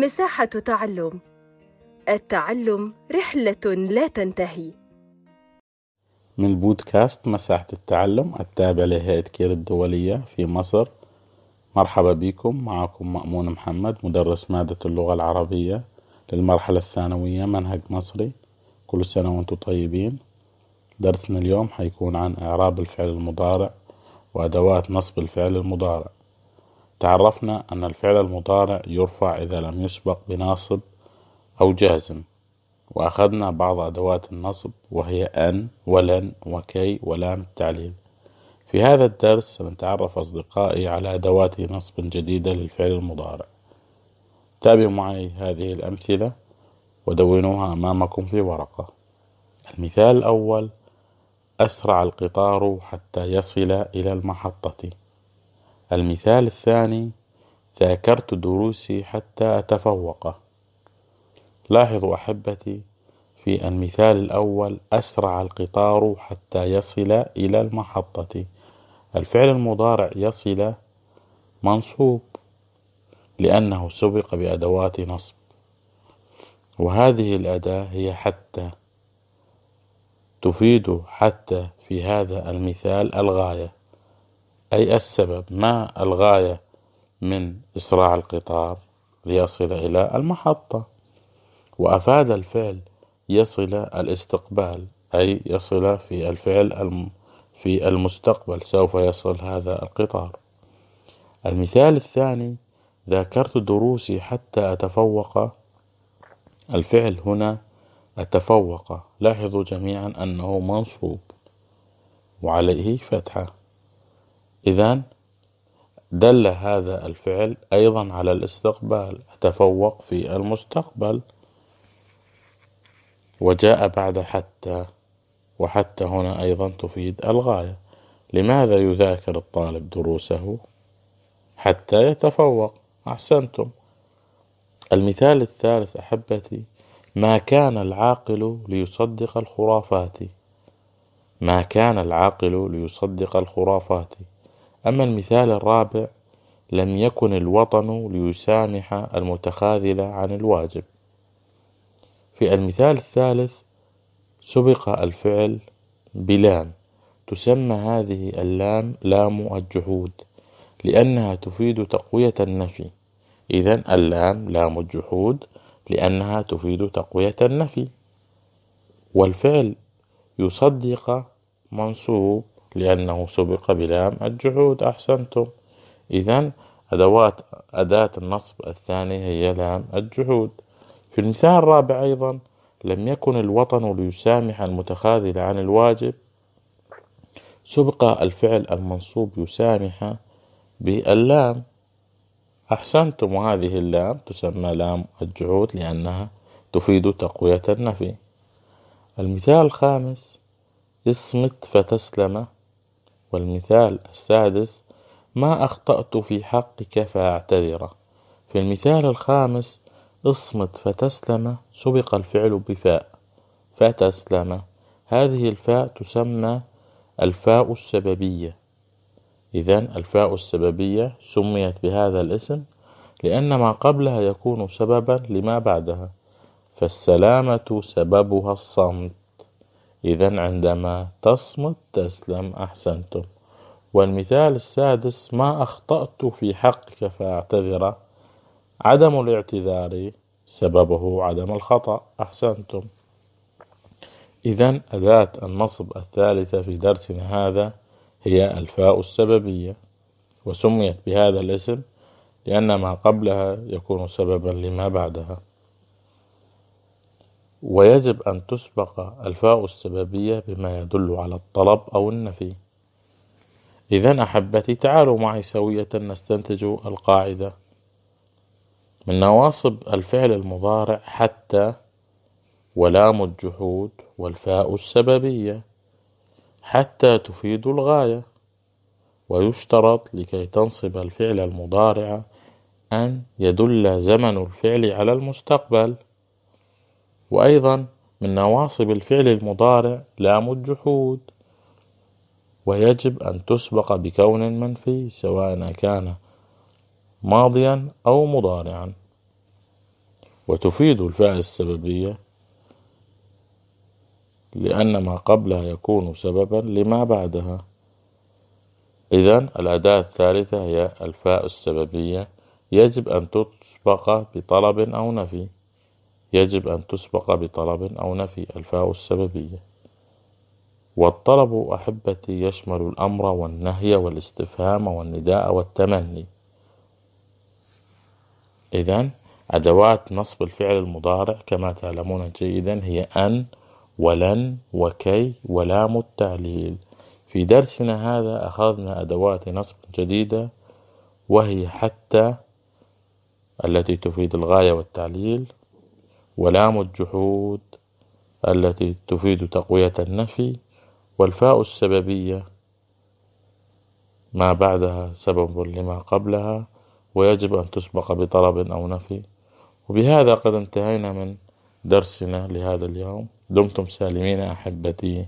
مساحة تعلم. التعلم رحلة لا تنتهي. من بودكاست مساحة التعلم التابع لهيئة كير الدولية في مصر. مرحبا بكم معكم مأمون محمد مدرس مادة اللغة العربية للمرحلة الثانوية منهج مصري. كل سنة وأنتم طيبين. درسنا اليوم حيكون عن إعراب الفعل المضارع وأدوات نصب الفعل المضارع. تعرفنا أن الفعل المضارع يرفع إذا لم يسبق بناصب أو جازم وأخذنا بعض أدوات النصب وهي أن ولن وكي ولام التعليل. في هذا الدرس سنتعرف أصدقائي على أدوات نصب جديدة للفعل المضارع. تابعوا معي هذه الأمثلة ودونوها أمامكم في ورقة. المثال الأول أسرع القطار حتى يصل إلى المحطة. المثال الثاني ذاكرت دروسي حتى أتفوق. لاحظوا أحبتي في المثال الأول أسرع القطار حتى يصل إلى المحطة. الفعل المضارع يصل منصوب لأنه سبق بأدوات نصب. وهذه الأداة هي حتى تفيد حتى في هذا المثال الغاية. أي السبب؟ ما الغاية من إسراع القطار ليصل إلى المحطة؟ وأفاد الفعل يصل الاستقبال أي يصل في الفعل في المستقبل سوف يصل هذا القطار. المثال الثاني ذاكرت دروسي حتى أتفوق. الفعل هنا أتفوق. لاحظوا جميعا أنه منصوب. وعليه فتحة. إذا دل هذا الفعل أيضا على الاستقبال أتفوق في المستقبل وجاء بعد حتى وحتى هنا أيضا تفيد الغاية. لماذا يذاكر الطالب دروسه حتى يتفوق؟ أحسنتم. المثال الثالث أحبتي ما كان العاقل ليصدق الخرافات؟ ما كان العاقل ليصدق الخرافات؟ أما المثال الرابع لم يكن الوطن ليسامح المتخاذل عن الواجب. في المثال الثالث سبق الفعل بلام. تسمى هذه اللام لام الجحود لأنها تفيد تقوية النفي. إذا اللام لام الجحود لأنها تفيد تقوية النفي. والفعل يصدق منصوب لأنه سبق بلام الجحود. أحسنتم. إذا أدوات أداة النصب الثانية هي لام الجحود. في المثال الرابع أيضا لم يكن الوطن ليسامح المتخاذل عن الواجب. سبق الفعل المنصوب يسامح باللام. أحسنتم. وهذه اللام تسمى لام الجحود لأنها تفيد تقوية النفي. المثال الخامس اصمت فتسلم والمثال السادس ما أخطأت في حقك فأعتذر. في المثال الخامس اصمت فتسلم سبق الفعل بفاء. فتسلم. هذه الفاء تسمى الفاء السببية. إذا الفاء السببية سميت بهذا الاسم لأن ما قبلها يكون سببا لما بعدها. فالسلامة سببها الصمت. إذا عندما تصمت تسلم أحسنتم. والمثال السادس ما أخطأت في حقك فأعتذر. عدم الاعتذار سببه عدم الخطأ. أحسنتم. إذا أداة النصب الثالثة في درسنا هذا هي الفاء السببية وسميت بهذا الاسم لأن ما قبلها يكون سببا لما بعدها. ويجب أن تسبق الفاء السببية بما يدل على الطلب أو النفي. إذا أحبتي تعالوا معي سوية نستنتج القاعدة. من نواصب الفعل المضارع حتى ولام الجحود والفاء السببية حتى تفيد الغاية. ويشترط لكي تنصب الفعل المضارع أن يدل زمن الفعل على المستقبل. وأيضا من نواصب الفعل المضارع لام الجحود. ويجب أن تسبق بكون منفي سواء كان ماضيا أو مضارعا. وتفيد الفاء السببية لأن ما قبلها يكون سببا لما بعدها. إذا الأداة الثالثة هي الفاء السببية. يجب أن تسبق بطلب أو نفي. يجب أن تسبق بطلب أو نفي الفاء السببية. والطلب أحبتي يشمل الأمر والنهي والاستفهام والنداء والتمني. إذا أدوات نصب الفعل المضارع كما تعلمون جيدا هي أن ولن وكي ولام التعليل. في درسنا هذا أخذنا أدوات نصب جديدة وهي حتى التي تفيد الغاية والتعليل. ولام الجحود التي تفيد تقوية النفي والفاء السببية. ما بعدها سبب لما قبلها ويجب أن تسبق بطلب أو نفي. وبهذا قد انتهينا من درسنا لهذا اليوم. دمتم سالمين أحبتي.